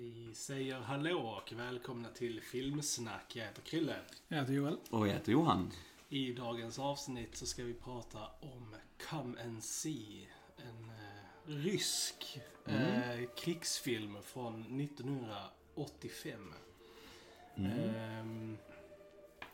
Vi säger hallå och välkomna till Filmsnack. Jag heter Krille. Jag heter Joel. Och jag heter Johan. I dagens avsnitt så ska vi prata om Come and See. En eh, rysk eh, krigsfilm från 1985. Ehm,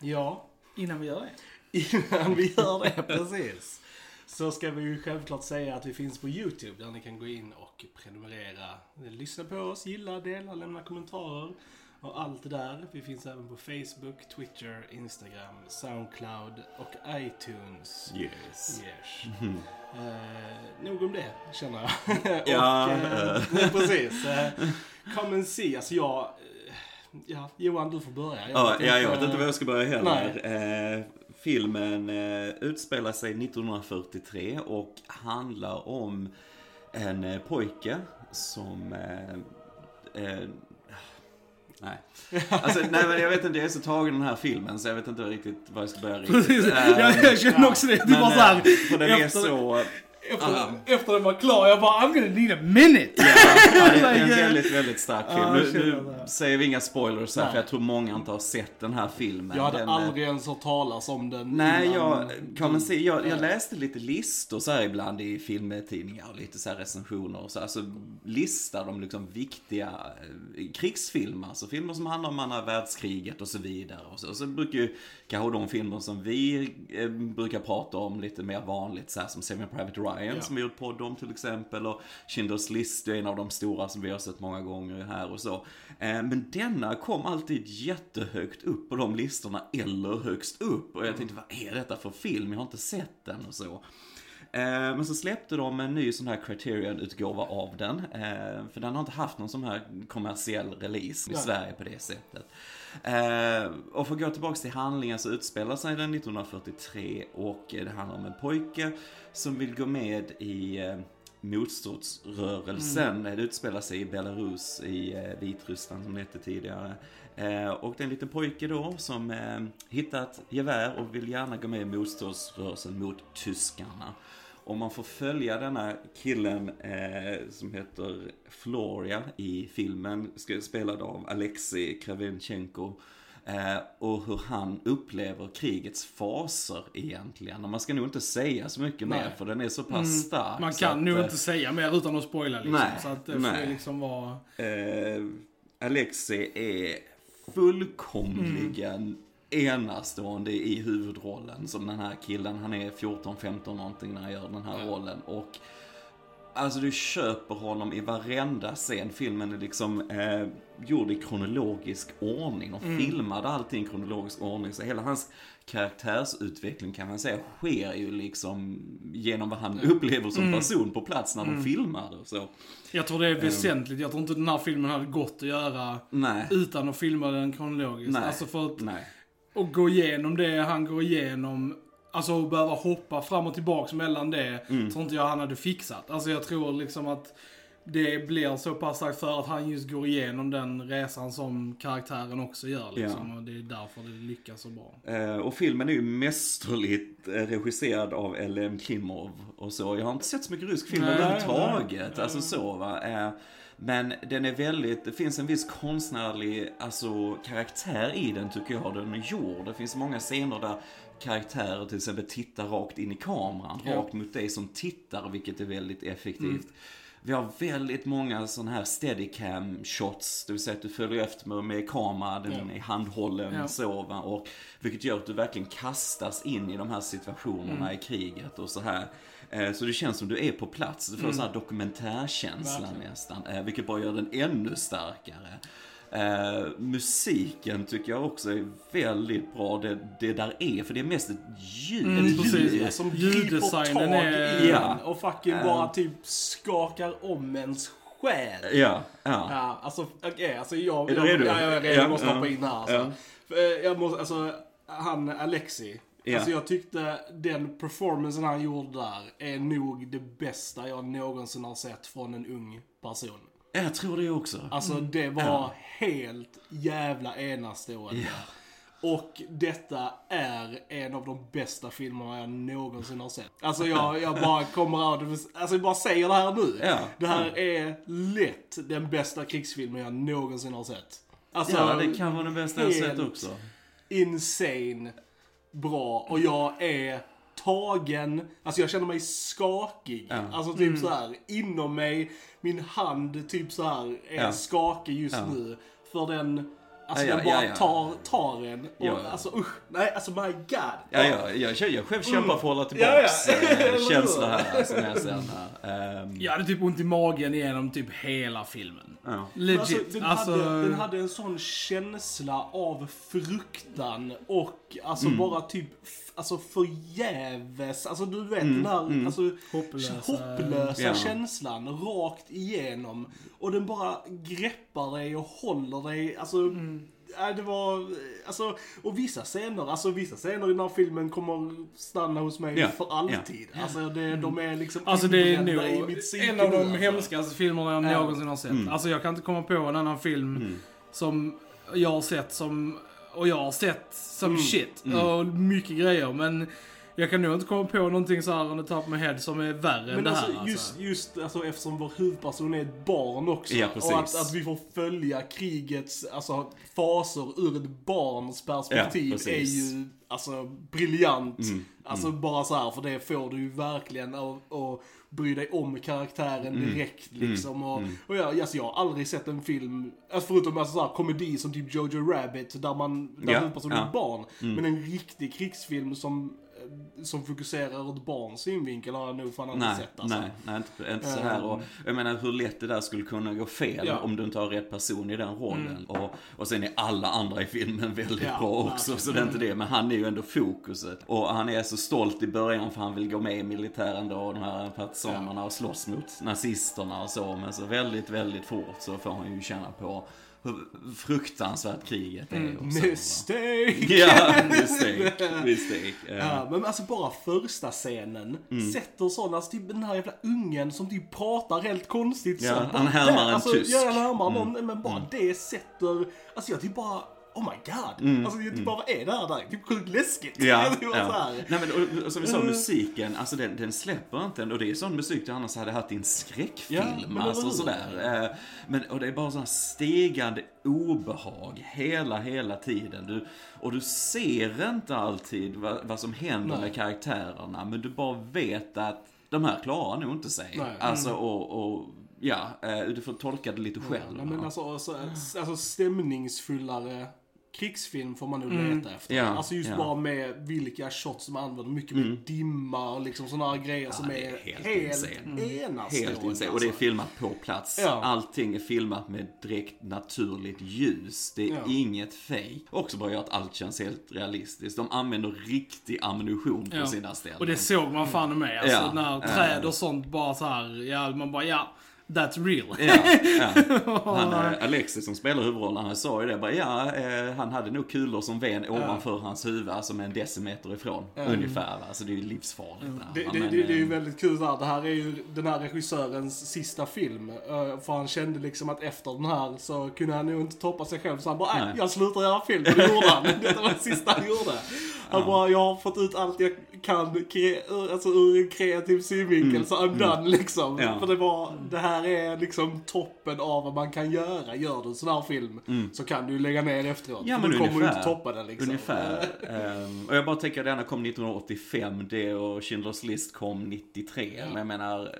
ja, Innan vi gör det. innan vi gör det precis. Så ska vi ju självklart säga att vi finns på YouTube där ni kan gå in och prenumerera. Lyssna på oss, gilla, dela, lämna kommentarer och allt det där. Vi finns även på Facebook, Twitter, Instagram, Soundcloud och iTunes. Yes. Yes. Eh, nog om det, känner jag. Ja, och, eh, precis. Eh, come and see. Alltså jag... eh, Ja, Johan du får börja. Ja, vet ja, jag vet inte var jag ska börja heller. Eh, filmen eh, utspelar sig 1943 och handlar om en eh, pojke som... Eh, eh, nej. Alltså, nej men jag vet inte, jag är så tagen i den här filmen så jag vet inte riktigt var jag ska börja riktigt. Jag, jag känner också det. Var eh, såhär. För den är så... Efter, Ah. efter den var klar, jag bara I'm gonna need a minute. Ja, det är en eh, väldigt, väldigt stark film. Ja, nu, nu säger vi inga spoilers här, för jag tror många inte har sett den här filmen. Jag hade den, eh, aldrig ens hört talas om den Nej, jag, kan man se, jag, jag läste lite listor så här ibland i filmtidningar och lite så här recensioner och så. Alltså listar de liksom viktiga eh, krigsfilmer, alltså filmer som handlar om andra världskriget och så vidare. Och så, och så brukar ju kanske de filmer som vi eh, brukar prata om lite mer vanligt så här som Saving Private Ryan Ja. som vi gjort podd om till exempel och Schindler's List är en av de stora som vi har sett många gånger här och så. Eh, Men denna kom alltid jättehögt upp på de listorna eller högst upp och jag tänkte vad är detta för film? Jag har inte sett den och så. Eh, Men så släppte de en ny sån här Criterion-utgåva av den. eh, För den har inte haft någon sån här kommersiell release i. Sverige på det sättet. Eh, Och för att gå tillbaka till handlingen så utspelar sig den 1943 och eh, det handlar om en pojke som vill gå med i eh, motståndsrörelsen. Det utspelar sig i Belarus, i eh, Vitryssland som det hette tidigare. Eh, Och det är en liten pojke då som eh, hittat gevär och vill gärna gå med i motståndsrörelsen mot tyskarna. Och man får följa denna killen eh, som heter Floria i filmen, spelad av Alexei Kravenchenko. Eh, och hur han upplever krigets faser egentligen. Och man ska nog inte säga så mycket Nej. mer för den är så pass stark. Man kan att, nog eh, inte säga mer utan att spoila liksom. Nej, så att det får nej. ju liksom vara... Eh, Alexei är fullkomligen enastående i huvudrollen som den här killen. Han är 14-15 någonting när han gör den här Ja. rollen. Och Alltså du köper honom i varenda scen. Filmen är liksom eh, gjord i kronologisk ordning och filmad allting i kronologisk ordning. Så hela hans karaktärsutveckling kan man säga sker ju liksom genom vad han upplever som person på plats när de filmar det och så. Jag tror det Ehm. är väsentligt. Jag tror inte den här filmen hade gått att göra Nej, utan att filma den kronologiskt. Nej. Alltså för att, nej. Att gå igenom det han går igenom, alltså att behöva hoppa fram och tillbaks mellan det, Mm. tror inte jag han hade fixat. Alltså jag tror liksom att det blir så pass starkt för att han just går igenom den resan som karaktären också gör liksom. Och det är därför det lyckas så bra. Eh, och filmen är ju mästerligt eh, regisserad av L.M. Klimov och så. Jag har inte sett så mycket rysk film överhuvudtaget. Alltså så va. Eh, men den är väldigt, det finns en viss konstnärlig alltså, karaktär i den tycker jag. Den är gjord. Det finns många scener där karaktärer till exempel tittar rakt in i kameran, Ja. rakt mot dig som tittar, vilket är väldigt effektivt. Vi har väldigt många sådana här steadicam shots, det vill säga att du följer efter med, med kamera, den Ja. är handhållen Ja. så va? Och vilket gör att du verkligen kastas in i de här situationerna Mm. i kriget och så här. Eh, Så det känns som du är på plats, du får Mm. så här dokumentärkänsla nästan. eh, Vilket bara gör den ännu starkare. Eh, musiken tycker jag också är väldigt bra, det, det där är, för det är mest ett ljud. Mm, ett precis. ljud. som Ljuddesignen är- Ja. och fucking Ja. bara typ skakar om ens själ. Ja, ja. Ja, alltså, okej, alltså jag... Är du jag, redo? Ja, jag är redo. Ja, jag måste ja. hoppa in här alltså. Ja. För, eh, Jag måste, alltså, han Alexi. Ja. Alltså jag tyckte den performancen han gjorde där är nog det bästa jag någonsin har sett från en ung person. Jag tror det också. Alltså det var Ja. helt jävla enastående. Och detta är en av de bästa filmerna jag någonsin har sett. Alltså jag, jag bara kommer out, alltså jag bara säger det här nu. Ja. Det här är lätt den bästa krigsfilmen jag någonsin har sett. Alltså, Ja, det kan vara den bästa jag sett också. Insane bra och jag är tagen, alltså jag känner mig skakig. Ja. Alltså typ så här inom mig, min hand typ så här är Ja. skakig just Ja. nu. För den, alltså Ja, ja, den bara ja, ja. tar, tar en. Och Ja. alltså usch, nej alltså my god. Ja, ja, jag, jag själv kämpar för att hålla Ja, tillbaks ja. eh, Eller hur? känslor här, alltså, när jag ser den här. Ehm, Jag hade typ ont i magen genom typ hela filmen. ja. Men Alltså, Legit. den, Alltså, hade, den hade en sån känsla av fruktan och alltså Mm. bara typ Alltså förgäves, alltså du vet Mm, den här alltså, Hopplösa. hopplösa Ja. känslan rakt igenom. Och den bara greppar dig och håller dig, alltså Mm. Det var, alltså, och vissa scener, alltså vissa scener i den här filmen kommer stanna hos mig Ja, för alltid. Alltså det, de är liksom Alltså det är nog en av de alltså. hemskaste filmerna jag Ja. någonsin har sett. Alltså jag kan inte komma på en annan film som jag har sett som, och jag har sett som shit. Och mycket grejer men jag kan nog inte komma på någonting så här the top my head som är värre än Men det här. alltså, alltså. just, just alltså, eftersom vår huvudperson är ett barn också. Ja, och att, att vi får följa krigets alltså, faser ur ett barns perspektiv Ja, är ju alltså, briljant. Mm, Alltså bara så här, för det får du ju verkligen att att bry dig om karaktären Mm, direkt liksom. Och, och jag, alltså, jag har aldrig sett en film, alltså, förutom alltså, så här, komedi som typ Jojo Rabbit, där man, där Ja, huvudpersonen är ja. Mm. ett barn. Men en riktig krigsfilm som som fokuserar ur ett barns synvinkel har jag nog fan aldrig Nej, sett alltså. nej, nej, inte, inte så här. Och jag menar hur lätt det där skulle kunna gå fel Ja. Mm. om du inte har rätt person i den rollen. Och, och sen är alla andra i filmen väldigt Ja, bra också, verkligen. så det är inte det. Men han är ju ändå fokuset. Och han är så stolt i början för han vill gå med i militären då, de här partisanerna och slåss mot nazisterna och så. Men så väldigt, väldigt fort så får han ju känna på hur fruktansvärt kriget är. Mm. Så. Mistake! Ja, mistake, mistake. Eh, Ja, men alltså bara första scenen Mm. sätter sådana, alltså typ den här jävla ungen som typ pratar helt konstigt Ja, så. Han härmar en alltså, tysk. Mm. Ja, han härmar någon, men bara det sätter, alltså jag typ bara, oh my god. Alltså jag typ bara är där, där, typ sjukt läskigt. Mm. Ja, ja. här. Nej, men, och, och som vi sa, musiken, alltså den, den släpper inte. Och det är sån musik du annars hade haft i en Ja, skräckfilm. men alltså sådär. Eh, Men, och det är bara sån här stigande obehag hela, hela tiden. Du, och du ser inte alltid vad, vad som händer Nej. med karaktärerna, men du bara vet att de här klarar nog inte sig. Nej. Alltså, och, och ja, eh, du får tolka det lite själv. Ja, men alltså, alltså, alltså stämningsfullare krigsfilm får man nog leta efter. Mm. Ja, alltså just ja. Mm. bara med vilka shots som använder, mycket med dimma och liksom sådana grejer som det är är helt helt, insane. enastående. Helt insane. Och det är filmat på plats. Ja. Allting är filmat med direkt naturligt ljus. Det är Ja. inget fake. Också bara gör att allt känns helt realistiskt. De använder riktig ammunition på Ja. sina ställen. Och det såg man fan med. Alltså Ja. när Ja. träd och sånt bara så här, ja man bara ja, that's real. Ja, ja. Han, eh, Alexis som spelar huvudrollen, han sa ju det bara, ja, eh, han hade nog kulor som ven ovanför hans huvud, alltså med en decimeter ifrån, ungefär. Va? Så det är ju livsfarligt. där, Det, det, Men, det, det är ju eh, väldigt kul där. Det här är ju den här regissörens sista film. För han kände liksom att efter den här så kunde han nog inte toppa sig själv. Så han bara, nej, Nej. jag slutar göra film. Det gjorde han. Det var det sista han gjorde. Han bara, jag har fått ut allt jag kan kre- ur- alltså, ur en kreativ synvinkel. Så I'm done liksom. Mm. Ja. För det var, det här är liksom toppen av vad man kan göra. Gör du en sån här film så kan du lägga ner efteråt. Mm. Ja, men du kommer ungefär. inte toppa den liksom. Ungefär. Ehm, och jag bara tänker att denna kom 1985, det och Schindler's List kom 93. Men jag menar,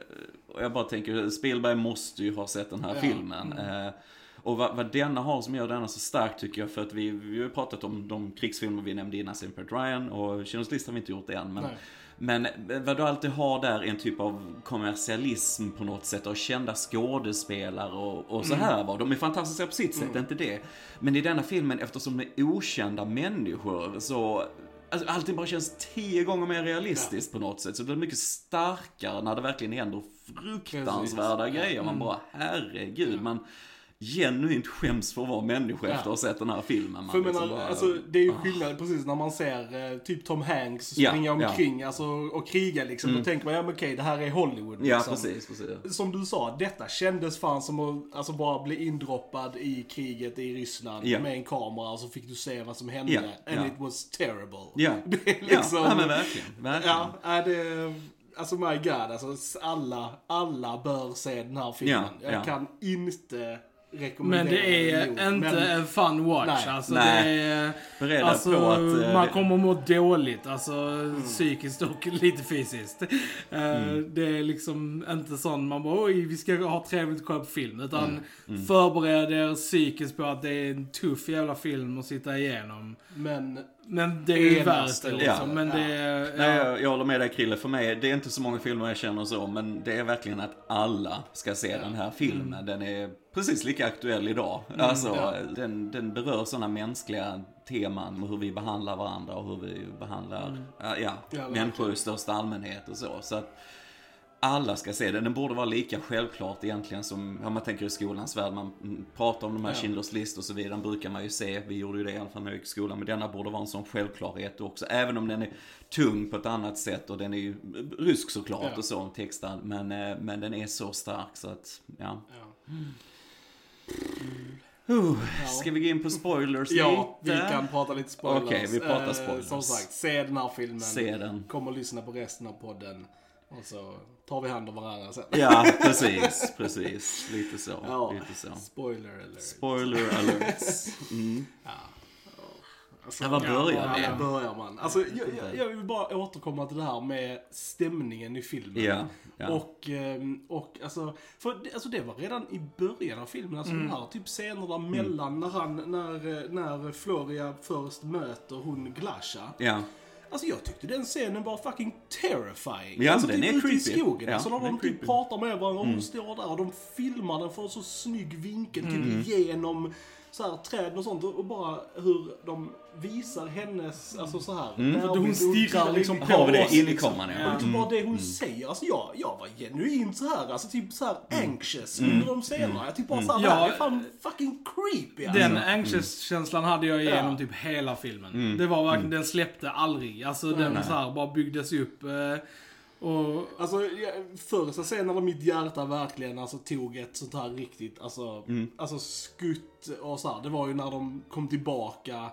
och jag bara tänker, Spielberg måste ju ha sett den här Ja. filmen. Eh, och vad, vad denna har som gör denna så stark tycker jag, för att vi, vi har pratat om de krigsfilmer vi nämnde innan, Simon Ryan och Schindler's List har vi inte gjort än. Men, Nej. men vad du alltid har där är en typ av kommersialism på något sätt och kända skådespelare och, och så här var. De är fantastiska på sitt sätt, inte det. Men i denna filmen, eftersom de är okända människor så Alltså, allting bara känns tio gånger mer realistiskt på något sätt. Så det blir mycket starkare när det verkligen händer fruktansvärda Precis. grejer. Man bara, herregud. Man, genuint skäms för att vara människa efter att ha sett den här filmen. Man För liksom menar, bara- alltså, det är ju skillnad precis när man ser eh, typ Tom Hanks springa. Mm. omkring Alltså, och kriga liksom. Då tänker man, ja men okej, det här är Hollywood. Ja, liksom. precis, precis. Som du sa, detta kändes fan som att alltså, bara bli indroppad i kriget i Ryssland Ja. med en kamera och så fick du se vad som hände. Ja, And it was terrible. Ja, liksom... ja, men verkligen. verkligen. Ja, är det... Alltså my god, alltså alla, alla bör se den här filmen. Ja, Jag ja. kan inte Men det är inte men- en fun watch. Nej. Alltså, Nej. Det är, alltså, på att, eh, man kommer må dåligt. Alltså Mm. psykiskt och lite fysiskt. Eh, Mm. Det är liksom inte sån man bara oj vi ska ha trevligt och kolla på film. Utan Mm. förbered er psykiskt på att det är en tuff jävla film att sitta igenom. Men Men det är ju det liksom. ja. Men det är, Nej, ja. jag, jag håller med dig Krille. För mig, det är inte så många filmer jag känner så, men det är verkligen att alla ska se den här filmen. Den är precis lika aktuell idag. alltså, ja. den, den berör sådana mänskliga teman med hur vi behandlar varandra och hur vi behandlar ja, ja, människor i största allmänhet och så. så att, alla ska se den. Den borde vara lika självklart egentligen som, om man tänker i skolans värld, man pratar om de här Ja. Schindler's list och så vidare, den brukar man ju se. Vi gjorde ju det i alla fall när jag gick i skolan, men denna borde vara en sån självklarhet också. Även om den är tung på ett annat sätt och den är ju rysk såklart Ja. och så, textad. Men, eh, men den är så stark så att, ja. Ja. Uh, ska vi gå in på spoilers Ja, vi lite? kan prata lite spoilers. Okej, vi pratar Eh, spoilers. som sagt, se den här filmen. Se den. Kom och lyssna på resten av podden. Och så tar vi hand om varandra sen. Ja, precis, precis. Lite så. Ja, Lite så. spoiler alert. Spoiler alerts. Mm. Alltså, Ja, var börjar ja, vi? Var börjar man? Alltså, jag, jag, jag vill bara återkomma till det här med stämningen i filmen. Ja, ja. Och, ehm, och alltså, för det, alltså det var redan i början av filmen, alltså Mm. de här typ scenerna mellan när han, när, när Floria först möter hon Glasha. Ja. Alltså jag tyckte den scenen var fucking terrifying. Ja, alltså, den typ är ute i skogen. Ja, alltså när de typ. Mm. pratar med varandra och hon står där och de filmar den för så snygg vinkel Mm. typ igenom så här träd och sånt och bara hur de visar hennes, alltså så här. Mm. närbild. Hon stirrar tittar liksom på Har vi det oss, in i liksom. kameran, Och ja. liksom Mm. bara det hon säger, alltså jag, jag var genuint så här, alltså typ så här Mm. anxious under de scenerna. Jag typ bara såhär, Ja. det här är fan fucking creepy alltså. Den anxious-känslan hade jag igenom Ja. typ hela filmen. Mm. Det var verkligen, den släppte aldrig. Alltså den så här bara byggdes upp. eh, Och Alltså, jag- första scenen när mitt hjärta verkligen alltså, tog ett sånt här riktigt, alltså, Mm. alltså skutt och så här. Det var ju när de kom tillbaka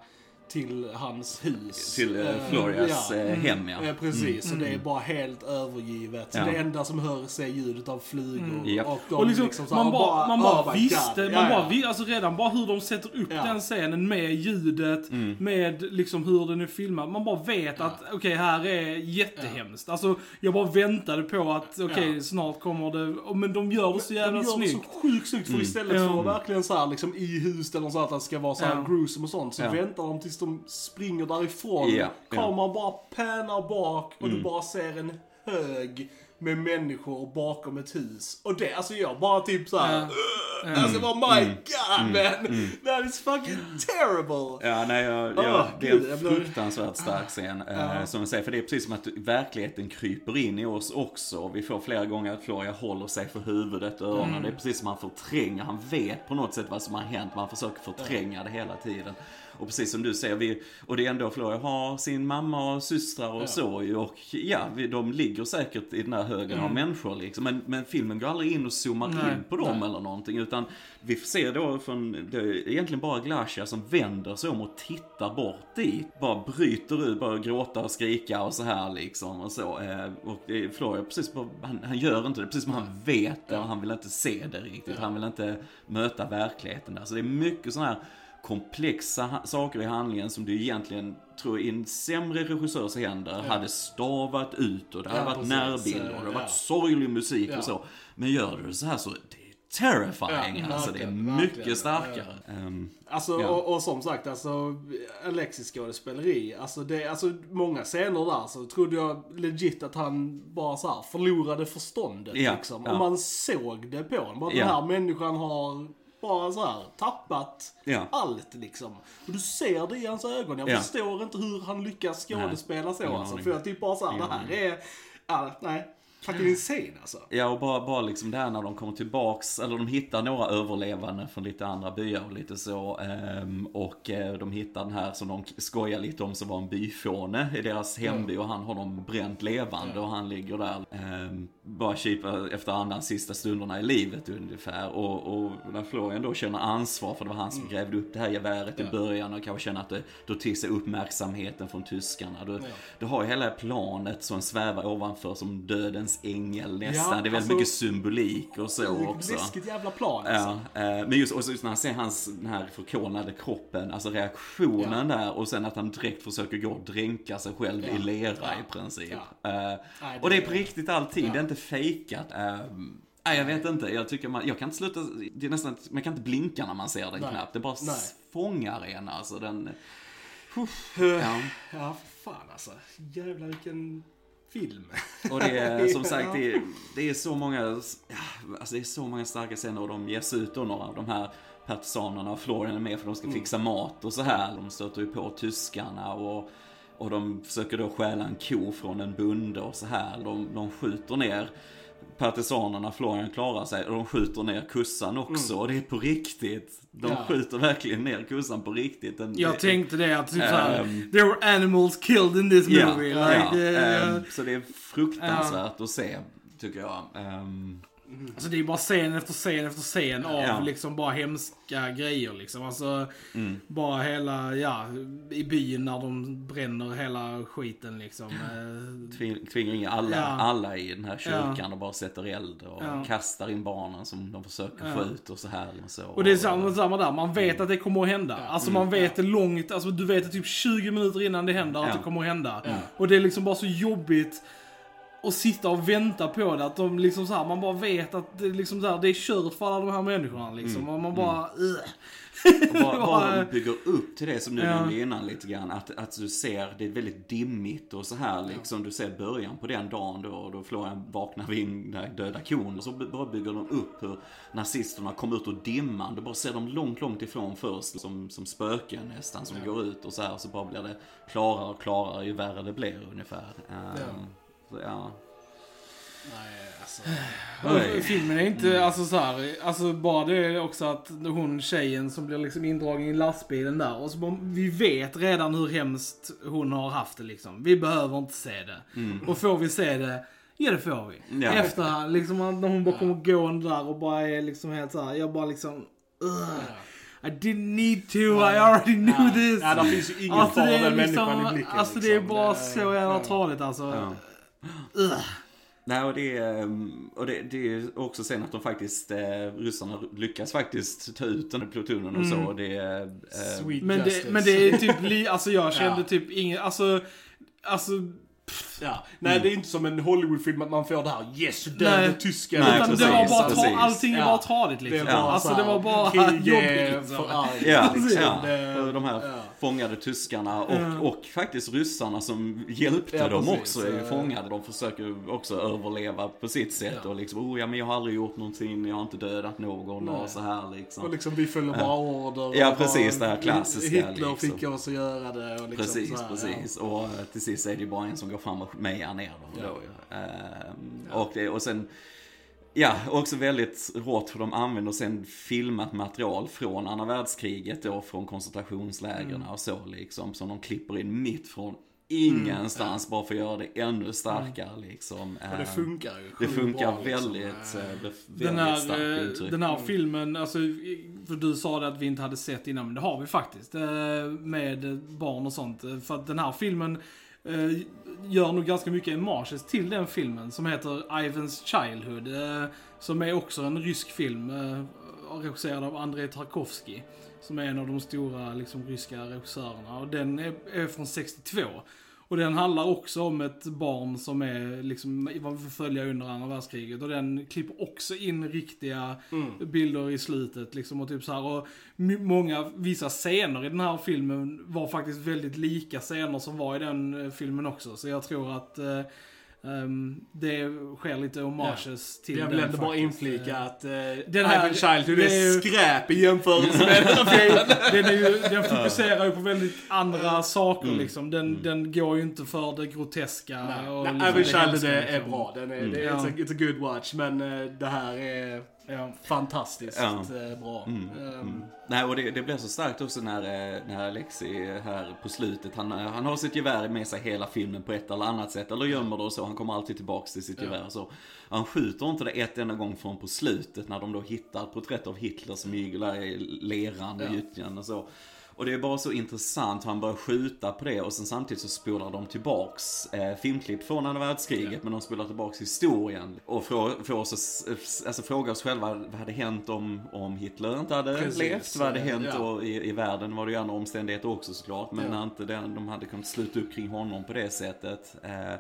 till hans hus. Till eh, Eh, Florias ja. eh, hem, ja. Eh, precis, och det är bara helt övergivet. Så Ja. det enda som hörs är ljudet av flugor. Japp. Och, de Och liksom, så här, man bara, man bara oh visste, God. man Ja, bara ja. alltså redan bara hur de sätter upp Ja. den scenen med ljudet, Mm. med liksom hur den är filmad. Man bara vet att okej, här är jättehemskt. Alltså, jag bara väntade på att okej, Ja. snart kommer det, och- men de gör det så jävla de gör det snyggt. så sjukt snyggt för istället Ja. för att verkligen så här, liksom i huset eller så att det ska vara så här Ja. gruesome och sånt så Ja. väntar de tills de springer därifrån. Ja. Kameran bara pannar bak och du bara ser en hög med människor bakom ett hus. Och det, alltså jag bara typ så här. Ja. Alltså bara my god man! That is fucking terrible! Ja, nej, jag, jag, det är en fruktansvärt stark scen. Eh, som jag säger, för det är precis som att verkligheten kryper in i oss också. Vi får flera gånger att Floria håller sig för huvudet och öronen. Mm. Det är precis som han förtränger, han vet på något sätt vad som har hänt, men han försöker förtränga det hela tiden. Och precis som du säger, vi, och det är ändå Floria har sin mamma och systrar och så ju, och ja, vi, de ligger säkert i den här högen av människor liksom. Men, men filmen går aldrig in och zoomar Nej, in på dem eller någonting, utan vi ser då från, det är egentligen bara Glacia som vänder sig om och tittar bort dit. Bara bryter ut, bara gråta och skrika och så här liksom och så. Eh, Och Floria precis bara, han, han gör inte det, precis som han vet det och han vill inte se det riktigt. Han vill inte möta verkligheten där. Så det är mycket sådana här komplexa saker i handlingen som du egentligen tror i en sämre regissörs händer hade stavat ut och det hade Ja, varit precis. närbilder och det hade Ja. varit sorglig musik Ja. och så. Men gör du det så här så det är terrifying Ja, alltså. Det är mycket verkligen. starkare. Ehm, Alltså, Ja. och, och som sagt, alltså Alexis skådespeleri, alltså, det, alltså många scener där så trodde jag legit att han bara så här förlorade förståndet Ja, liksom. ja. Och man såg det på honom. Bara Ja. den här människan har bara så här tappat Ja. allt liksom. Och du ser det i hans ögon. Jag Ja. förstår inte hur han lyckas skådespela så alltså. För jag typ bara så här, det här är, ja, nej. Fucking insane alltså. Ja, och bara, bara liksom där när de kommer tillbaks, eller de hittar några överlevande från lite andra byar och lite så. ehm, och eh, de hittar den här som de skojar lite om som var en byfåne i deras hemby och han har dem bränt levande och han ligger där. ehm, bara kipar efter andan sista stunderna i livet ungefär. Och, och när Florian då känner ansvar för det var han som grävde upp det här geväret i början och kanske känner att det då till sig uppmärksamheten från tyskarna. Du, du har ju hela planet som svävar ovanför som dödens ängel nästan. Ja, det är väldigt alltså- mycket symbolik och så också. Läskigt jävla plan alltså. Ja, eh, men just, och just när han ser hans, den här förkolnade kroppen, alltså reaktionen där och sen att han direkt försöker gå och dränka sig själv i lera Ja. i princip. Ja. Eh, Nej, och det är på riktigt alltid, det är inte fejkat. Eh, nej, jag vet inte, jag tycker man, jag kan inte sluta, det är nästan, man kan inte blinka när man ser den Nej. knappt. Det bara Nej. fångar en alltså. Den, Ja, ja. ja för fan alltså. Jävlar vilken film. Och det är som sagt, det är, det är så många, alltså det är så många starka scener och de ger sig ut då några av de här partisanerna och Florian är med för de ska fixa mat och så här. De stöter ju på tyskarna och, och de försöker då stjäla en ko från en bonde och så här. De, de skjuter ner partisanerna, Florian klarar sig och de skjuter ner kussan också och det är på riktigt. De Ja. skjuter verkligen ner kussan på riktigt. Den, Jag det- tänkte det att typ såhär, Ehm. there were animals killed in this movie. ja, like, eh, ehm, så det är fruktansvärt att se, tycker jag. Ehm, Alltså det är bara scen efter scen efter scen av Ja. liksom bara hemska grejer liksom. Alltså Mm. bara hela, ja, i byn när de bränner hela skiten liksom. Eh, tving- tvingar in alla, Ja. alla i den här kyrkan och bara sätter eld och Ja. kastar in barnen som de försöker Ja. få ut och så här. Och, så. Och det är samma, samma där, man vet att det kommer att hända. Alltså man vet Ja. det långt, alltså du vet det typ 20 minuter innan det händer att Ja. det kommer att hända. Ja. Och det är liksom bara så jobbigt att sitta och vänta på det. Att de liksom så här, man bara vet att det, liksom så här, det är kört för alla de här människorna liksom. Och man bara, ugh. Och bara, bara Ja. bygger upp till det som du Ja. nämnde innan lite grann. Att, att du ser, det är väldigt dimmigt och så här liksom. Du ser början på den dagen då, då Florian vaknar vid där döda kon. Och så bara bygger de upp hur nazisterna kommer ut ur dimman. Du bara ser dem långt, långt ifrån först. Som, som spöken nästan som går ut och så här. Så bara blir det klarare och klarare ju värre det blir ungefär. Um, ja. Nej, alltså. Och Filmen är inte, alltså så här, alltså bara det också att hon tjejen som blir liksom indragen i lastbilen där. Och så vi vet redan hur hemskt hon har haft det liksom. Vi behöver inte se det. Och får vi se det, ja det får vi. Ja. Efter liksom när hon bara kommer gående där och bara är liksom helt så här, jag bara liksom, ugh. I didn't need to, I already knew Ja. this. Ja, där finns ju ingen Alltså är den människan liksom, i blicken. alltså det är liksom. bara Det- så jävla tradigt alltså. Ja. Ugh. Nej, och det är, ehm, och det, det är också sen att de faktiskt, eh, ryssarna lyckas faktiskt ta ut den här plutonen och så. Och det eh, Sweet Men justice. det, men det är typ, li, alltså jag kände Ja. typ inget, alltså, alltså, Ja. Nej, det är inte som en Hollywoodfilm att man får det här yes, du dödade Nej. tyskar. Nej, utan precis, det var bara, precis. tra, allting är Ja. bara tradigt Det liksom. är bara alltså så det var bara jobbigt liksom. Ja, liksom. ja. Det- Och de här ja. Fångade tyskarna och, Ja. och faktiskt ryssarna som hjälpte Ja, dem precis. också är ju Ja. fångade. De försöker också överleva på sitt sätt Ja. och liksom, oh ja men jag har aldrig gjort någonting, jag har inte dödat någon Nej. och så här liksom. Och liksom vi följer bara order. Ja, precis, det här klassiska, Hitler liksom. fick oss att göra det och liksom Precis, här, precis. Och eh, till sist är det ju bara en som går fram och mejar ner dem. Ja. Då. Ehm, och, det, och sen, ja, också väldigt hårt för de använder sen filmat material från andra världskriget då, från koncentrationslägren Mm. och så liksom, som de klipper in mitt från ingenstans bara för att göra det ännu starkare liksom. Ja. Och det Ehm, funkar ju. det funkar bra, liksom. väldigt, Eh, eh, väldigt Den här, starkt eh, uttryck. den här filmen, alltså, för du sa det att vi inte hade sett innan, men det har vi faktiskt. eh, Med barn och sånt. Eh, För att den här filmen eh, gör nog ganska mycket emages till den filmen som heter Ivan's Childhood. eh, Som är också en rysk film, eh, regisserad av Andrei Tarkovsky. Som är en av de stora liksom, ryska regissörerna. Och den är, är från 62. Och den handlar också om ett barn som är liksom, vad vi följa under andra världskriget. Och den klipper också in riktiga bilder i slutet liksom och typ så här. Och många, vissa scener i den här filmen var faktiskt väldigt lika scener som var i den eh, filmen också. Så jag tror att eh, Ehm, det sker lite homages till Jag den vill ändå bara inflika Eh, att uh, Den här- Ivan Childhood är, är skräp i jämförelse med den här den, är ju, den fokuserar ju på väldigt andra saker Mm. liksom. Den, den går ju inte för det groteska. Nej, och nej, liksom Ivan Childhood är, är liksom. bra. Den är, Mm. det är, Ja. it's, a, it's a good watch, men eh, det här är Ja. fantastiskt Ja. eh, bra. Mm, Ehm, mm. Nej, och det, det blir så starkt också när, eh, när Alexi här på slutet, han, eh, han har sitt gevär med sig hela filmen på ett eller annat sätt, eller gömmer det och så, han kommer alltid tillbaks till sitt Ja. gevär så. Han skjuter inte det ett enda gång från på slutet när de då hittar ett porträtt av Hitler som där i leran och Ja. gyttjan och så. Och det är bara så intressant hur han börjar skjuta på det och sen samtidigt så spolar de tillbaks eh, filmklipp från andra världskriget Ja. men de spolar tillbaks historien. Och får, får oss alltså, fråga oss själva, vad hade hänt om, om Hitler inte hade Precis, levt? Vad hade hänt ja. i, i världen? var det ju andra omständigheter också såklart. Men Ja. när inte den, de hade kunnat sluta upp kring honom på det sättet. Eh,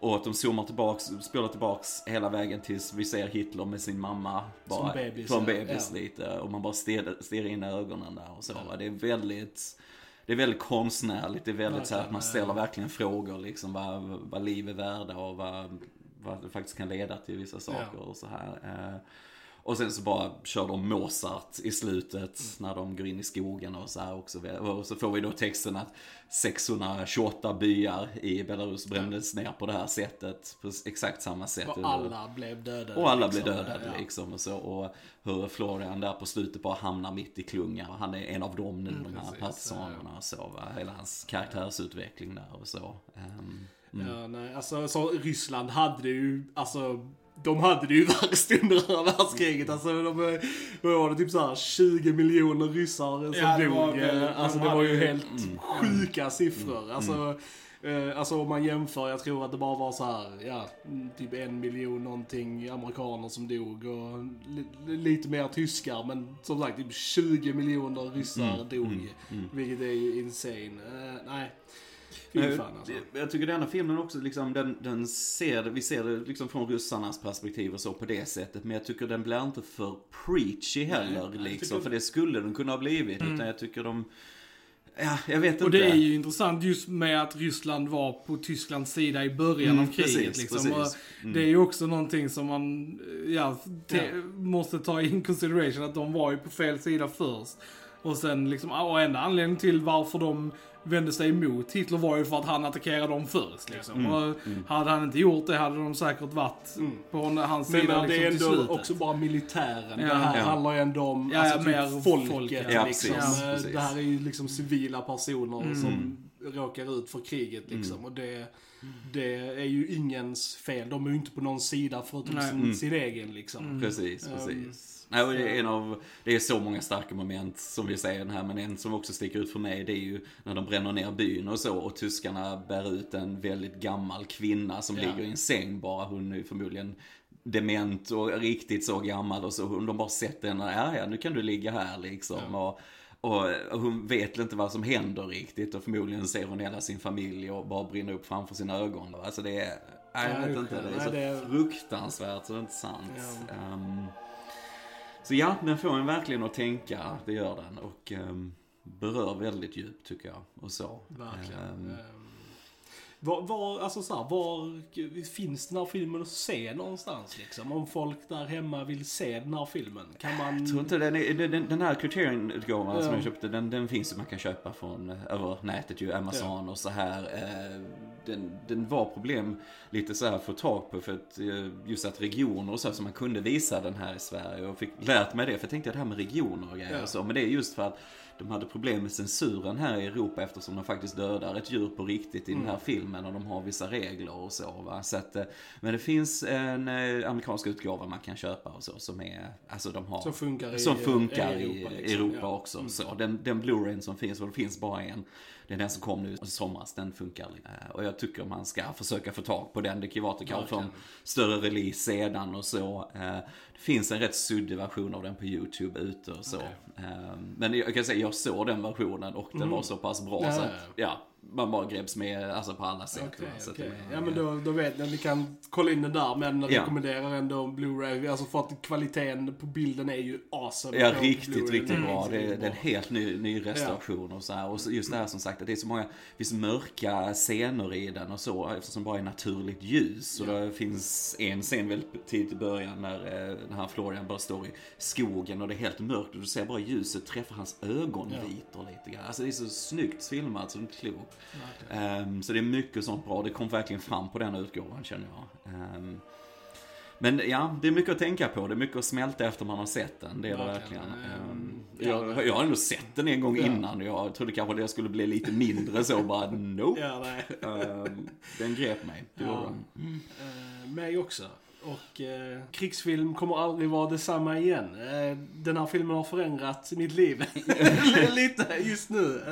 och att de zoomar tillbaks, spolar tillbaks hela vägen tills vi ser Hitler med sin mamma. Bara, Som bebis, Som ja. bebis Ja. lite. Och man bara stirrar, in i ögonen där och så. va. Det är väldigt det är väldigt konstnärligt, det är väldigt så här att man ställer verkligen frågor liksom vad, vad liv är värda och vad, vad det faktiskt kan leda till vissa saker Ja. och så här. Och sen så bara kör de Mozart i slutet när de går in i skogen och så här också. Och så får vi då texten att 628 byar i Belarus brändes ner på det här sättet. På exakt samma sätt. och alla blev dödade. Och alla liksom. blir dödade Ja. liksom och så. Och hur Florian där på slutet bara hamnar mitt i klunga. Och han är en av dem nu, Mm, de här partisanerna och så. Va? Hela hans karaktärsutveckling där och så. Ehm, Ja, nej, alltså så Ryssland hade ju, alltså de hade det ju värst under andra världskriget. Alltså de, vad var det, typ såhär 20 miljoner ryssar som Ja, var dog. väldigt- Eh, Alltså de det var ju helt Mm. sjuka siffror. Alltså, eh, alltså om man jämför, jag tror att det bara var så här, ja, mm, typ en miljon någonting amerikaner som dog och li, lite mer tyskar. Men som sagt, typ 20 miljoner ryssar Mm, dog. mm, mm. Vilket är ju insane. Eh, nej, fy fan alltså. Jag tycker denna filmen också, liksom, den, den ser vi ser det liksom från ryssarnas perspektiv och så på det sättet. Men jag tycker den blir inte för preachy heller, nej, liksom. För det skulle den kunna ha blivit. Utan jag tycker de, ja, jag vet inte. Och det är ju intressant just med att Ryssland var på Tysklands sida i början Mm, av kriget. precis, liksom. precis. Och Det är ju också någonting som man ja, te- Ja. måste ta in consideration, att de var ju på fel sida först. Och sen liksom, och enda anledningen till varför de vände sig emot Hitler var ju för att han attackerade dem först. Liksom. Mm, Och mm. Hade han inte gjort det hade de säkert varit Mm. på hans Men, sida men det är liksom, till ändå slutet. också bara militären. Ja. det här Ja. handlar ju ändå om Ja, ja, alltså, mer typ folket. folket. Ja, liksom. precis, Eh, precis. Det här är ju liksom civila personer Mm. som råkar ut för kriget liksom. Och det, det är ju ingens fel. De är ju inte på någon sida förutom sin, Mm. sin egen liksom. Mm. Precis, Ehm, precis. Nej, och det, är en av, det är så många starka moment som vi säger den här, men en som också sticker ut för mig det är ju när de bränner ner byn och så och tyskarna bär ut en väldigt gammal kvinna som Ja. ligger i en säng bara. Hon är förmodligen dement och riktigt så gammal och så. De bara sätter henne, ja ja nu kan du ligga här liksom. Ja. Och, och hon vet inte vad som händer riktigt och förmodligen ser hon hela sin familj och bara brinner upp framför sina ögon. Alltså det är, jag Ja, vet inte, det är så fruktansvärt så det är inte sant. Ja. Ehm, så ja, den får en verkligen att tänka, det gör den. Och ehm, berör väldigt djupt tycker jag. Och så. Verkligen. Ehm, var, var, alltså så här, var finns den här filmen att se någonstans liksom? Om folk där hemma vill se den här filmen, kan man... jag tror inte den, är, den, den här Criterion-utgåvan som Ja. jag köpte, den, den finns man kan köpa från eh, över nätet ju, Amazon och så här. Eh, den, den var problem lite så här att få tag på för att eh, just att regioner och så, så man kunde visa den här i Sverige och fick lärt mig det, för jag tänkte att det här med regioner och grejer Ja. och så, men det är just för att de hade problem med censuren här i Europa eftersom de faktiskt dödar ett djur på riktigt i den här filmen och de har vissa regler och så va. Så att, eh, men det finns en eh, amerikansk utgåva man kan köpa och så som är, alltså de har Som funkar i, som funkar i Europa, Europa, liksom, ja. också. Mm. Så den, den Blu-rayn som finns, och det finns bara en, det är den som kom nu i somras, den funkar. Eh, Och jag tycker man ska försöka få tag på den. Det kan ju vara att det kanske en större release sedan och så. Eh, Det finns en rätt suddig version av den på YouTube ute och så. Okej. Eh, Men jag kan säga, jag såg den versionen och den Mm. var så pass bra Ja, så att, ja, man bara greps med alltså på alla sätt. Okej, va, att okej. det- Ja men då, då vet ni, ni kan kolla in den där men Ja. rekommenderar ändå Blu-ray. Alltså för att kvaliteten på bilden är ju awesome. Ja, riktigt, riktigt Den bra. Det är, det är en helt ny, ny restauration och så här. Och just det här som sagt att det är så många, det finns mörka scener i den och så eftersom det bara är naturligt ljus. Och det finns en scen väldigt tidigt i början när, eh, när han Florian bara står i skogen och det är helt mörkt och du ser bara ljuset träffa hans ögonvitor lite grann. Alltså det är så snyggt filmat så det är inte klokt. Ehm, så det är mycket sånt bra. Det kom verkligen fram på den utgåvan känner jag. Ehm, men ja, det är mycket att tänka på. Det är mycket att smälta efter man har sett den. Det är det Verkligen. ja. jag, jag har ändå sett den en gång innan. Jag trodde kanske det skulle bli lite mindre så. Bara nope. Den grep mig. Det Ja. Eh, mig också. Och eh, krigsfilm kommer aldrig vara detsamma igen. Eh, den här filmen har förändrat mitt liv lite just nu.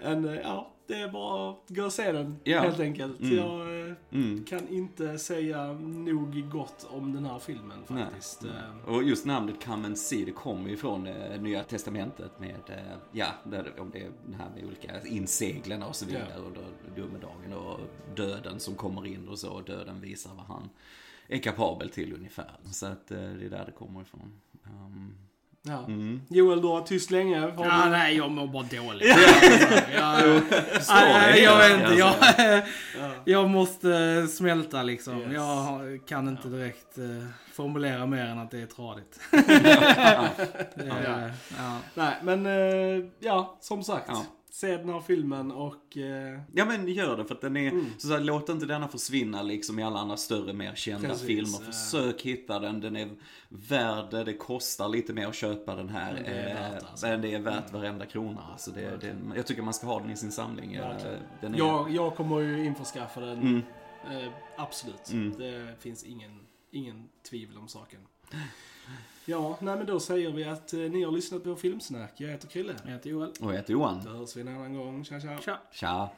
Eh, eh, ja, det är bara att gå och se den Ja. helt enkelt. Mm. Jag eh, Mm. kan inte säga nog gott om den här filmen Nej. faktiskt. Eh, Och just namnet Come and See, det kommer ju från eh, Nya Testamentet med, eh, ja, där, om det är det här med olika inseglen och så vidare Ja. under domedagen och döden som kommer in och så, och döden visar vad han är kapabel till ungefär. Så att eh, det är där det kommer ifrån. Um, ja. mm. Joel, du har varit tyst länge. Har Ja, du... nej, jag mår bara dåligt. jag, nej, jag vet inte. Jag, Ja. jag måste smälta liksom. Yes. Jag kan inte direkt eh, formulera mer än att det är tradigt. det, ja. Nej, men eh, ja, som sagt. Se den här filmen och... Eh, Ja men gör det för att den är, Mm. så att låt inte denna försvinna liksom i alla andra större mer kända Precis, filmer. eh. Försök hitta den, den är värd det, det kostar lite mer att köpa den här. Men det är eh, värt, alltså. Men det är värt varenda krona. Alltså det, det, jag tycker man ska ha den i sin samling. eh, är, jag, jag kommer ju införskaffa den. Mm. Eh, absolut. Mm. Det finns ingen, ingen tvivel om saken. Ja, nej men då säger vi att eh, ni har lyssnat på Filmsnack. Jag heter Krille. Jag heter Joel. Och jag heter Johan. Då hörs vi en annan gång. Tja tja. Tja. Tja.